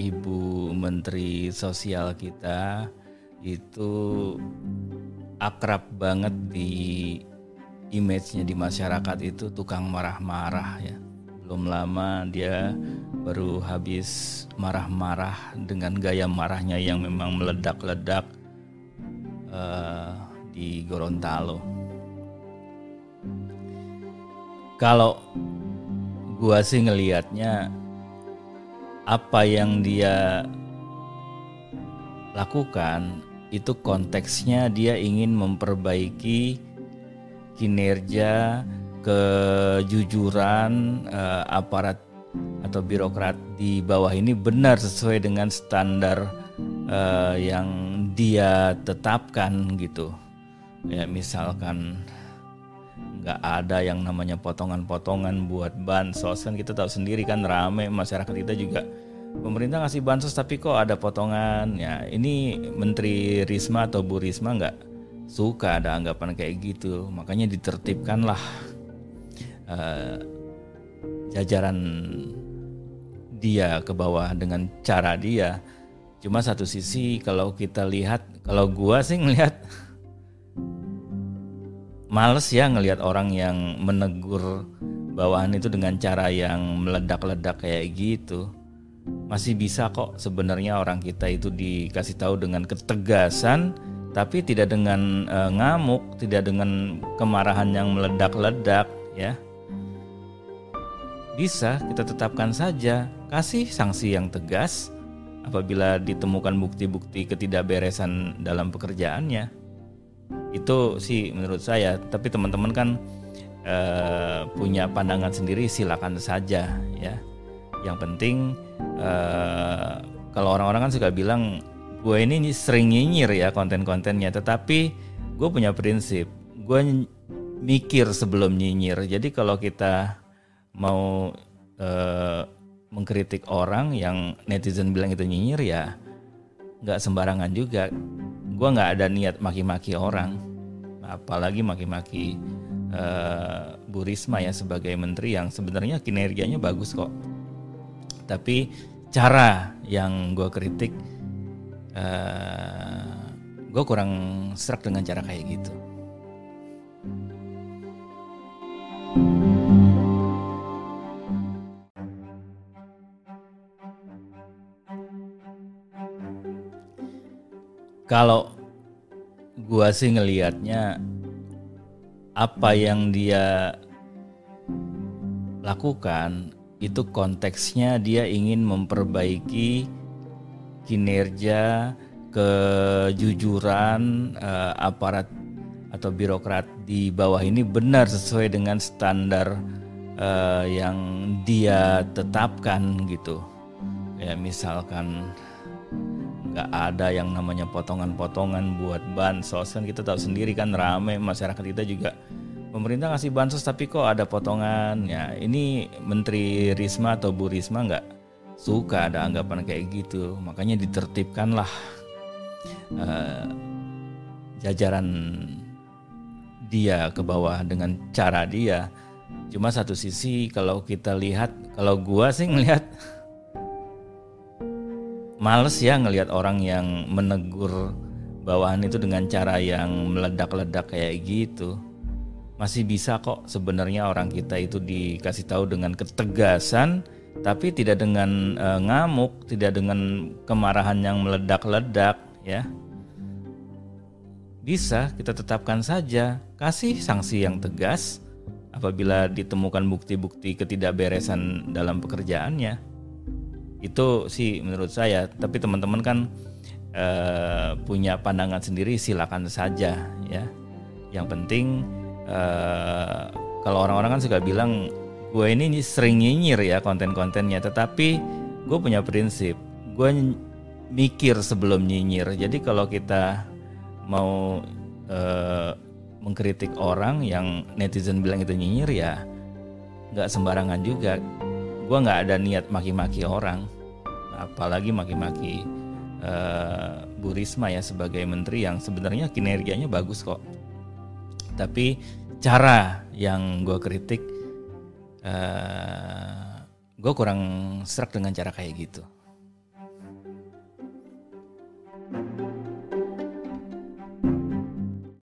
Ibu Menteri Sosial kita itu akrab banget di image-nya di masyarakat itu tukang marah-marah ya. Belum lama dia baru habis marah-marah dengan gaya marahnya yang memang meledak-ledak uh, di Gorontalo. Kalau gua sih ngelihatnya apa yang dia lakukan itu konteksnya dia ingin memperbaiki kinerja kejujuran uh, aparat atau birokrat di bawah ini benar sesuai dengan standar uh, yang dia tetapkan gitu. Ya misalkan nggak ada yang namanya potongan-potongan buat bansos. Kan kita tahu sendiri kan rame masyarakat kita juga. Pemerintah ngasih bansos tapi kok ada potongan? Ya ini Menteri Risma atau Bu Risma nggak suka ada anggapan kayak gitu. Makanya ditertibkanlah uh, jajaran dia ke bawah dengan cara dia. Cuma satu sisi kalau kita lihat kalau gua sih ngelihat males ya ngelihat orang yang menegur bawahan itu dengan cara yang meledak-ledak kayak gitu masih bisa kok sebenarnya orang kita itu dikasih tahu dengan ketegasan tapi tidak dengan e, ngamuk, tidak dengan kemarahan yang meledak-ledak ya. Bisa kita tetapkan saja, kasih sanksi yang tegas apabila ditemukan bukti-bukti ketidakberesan dalam pekerjaannya. Itu sih menurut saya, tapi teman-teman kan e, punya pandangan sendiri silakan saja ya. Yang penting uh, kalau orang-orang kan suka bilang gue ini sering nyinyir ya konten-kontennya, tetapi gue punya prinsip, gue mikir sebelum nyinyir. Jadi kalau kita mau uh, mengkritik orang yang netizen bilang itu nyinyir ya nggak sembarangan juga. Gue nggak ada niat maki-maki orang, apalagi maki-maki uh, Bu Risma ya sebagai menteri yang sebenarnya kinerjanya bagus kok. Tapi cara yang gue kritik uh, eh, gue kurang serak dengan cara kayak gitu kalau gue sih ngelihatnya apa yang dia lakukan itu konteksnya dia ingin memperbaiki kinerja kejujuran uh, aparat atau birokrat di bawah ini benar sesuai dengan standar uh, yang dia tetapkan gitu. Ya misalkan nggak ada yang namanya potongan-potongan buat bansos. Kan kita tahu sendiri kan rame masyarakat kita juga pemerintah ngasih bansos tapi kok ada potongan? Ya ini Menteri Risma atau Bu Risma nggak suka ada anggapan kayak gitu. Makanya ditertibkanlah uh, jajaran dia ke bawah dengan cara dia. Cuma satu sisi kalau kita lihat kalau gua sih ngelihat males ya ngelihat orang yang menegur bawahan itu dengan cara yang meledak-ledak kayak gitu masih bisa kok sebenarnya orang kita itu dikasih tahu dengan ketegasan tapi tidak dengan e, ngamuk, tidak dengan kemarahan yang meledak-ledak ya. Bisa kita tetapkan saja, kasih sanksi yang tegas apabila ditemukan bukti-bukti ketidakberesan dalam pekerjaannya. Itu sih menurut saya, tapi teman-teman kan e, punya pandangan sendiri silakan saja ya. Yang penting uh, kalau orang-orang kan suka bilang gue ini sering nyinyir ya konten-kontennya. Tetapi gue punya prinsip gue mikir sebelum nyinyir. Jadi kalau kita mau uh, mengkritik orang yang netizen bilang itu nyinyir ya nggak sembarangan juga gue nggak ada niat maki-maki orang. Apalagi maki-maki uh, Bu Risma ya sebagai menteri yang sebenarnya kinerjanya bagus kok. Tapi cara yang gue kritik uh, eh, gue kurang serak dengan cara kayak gitu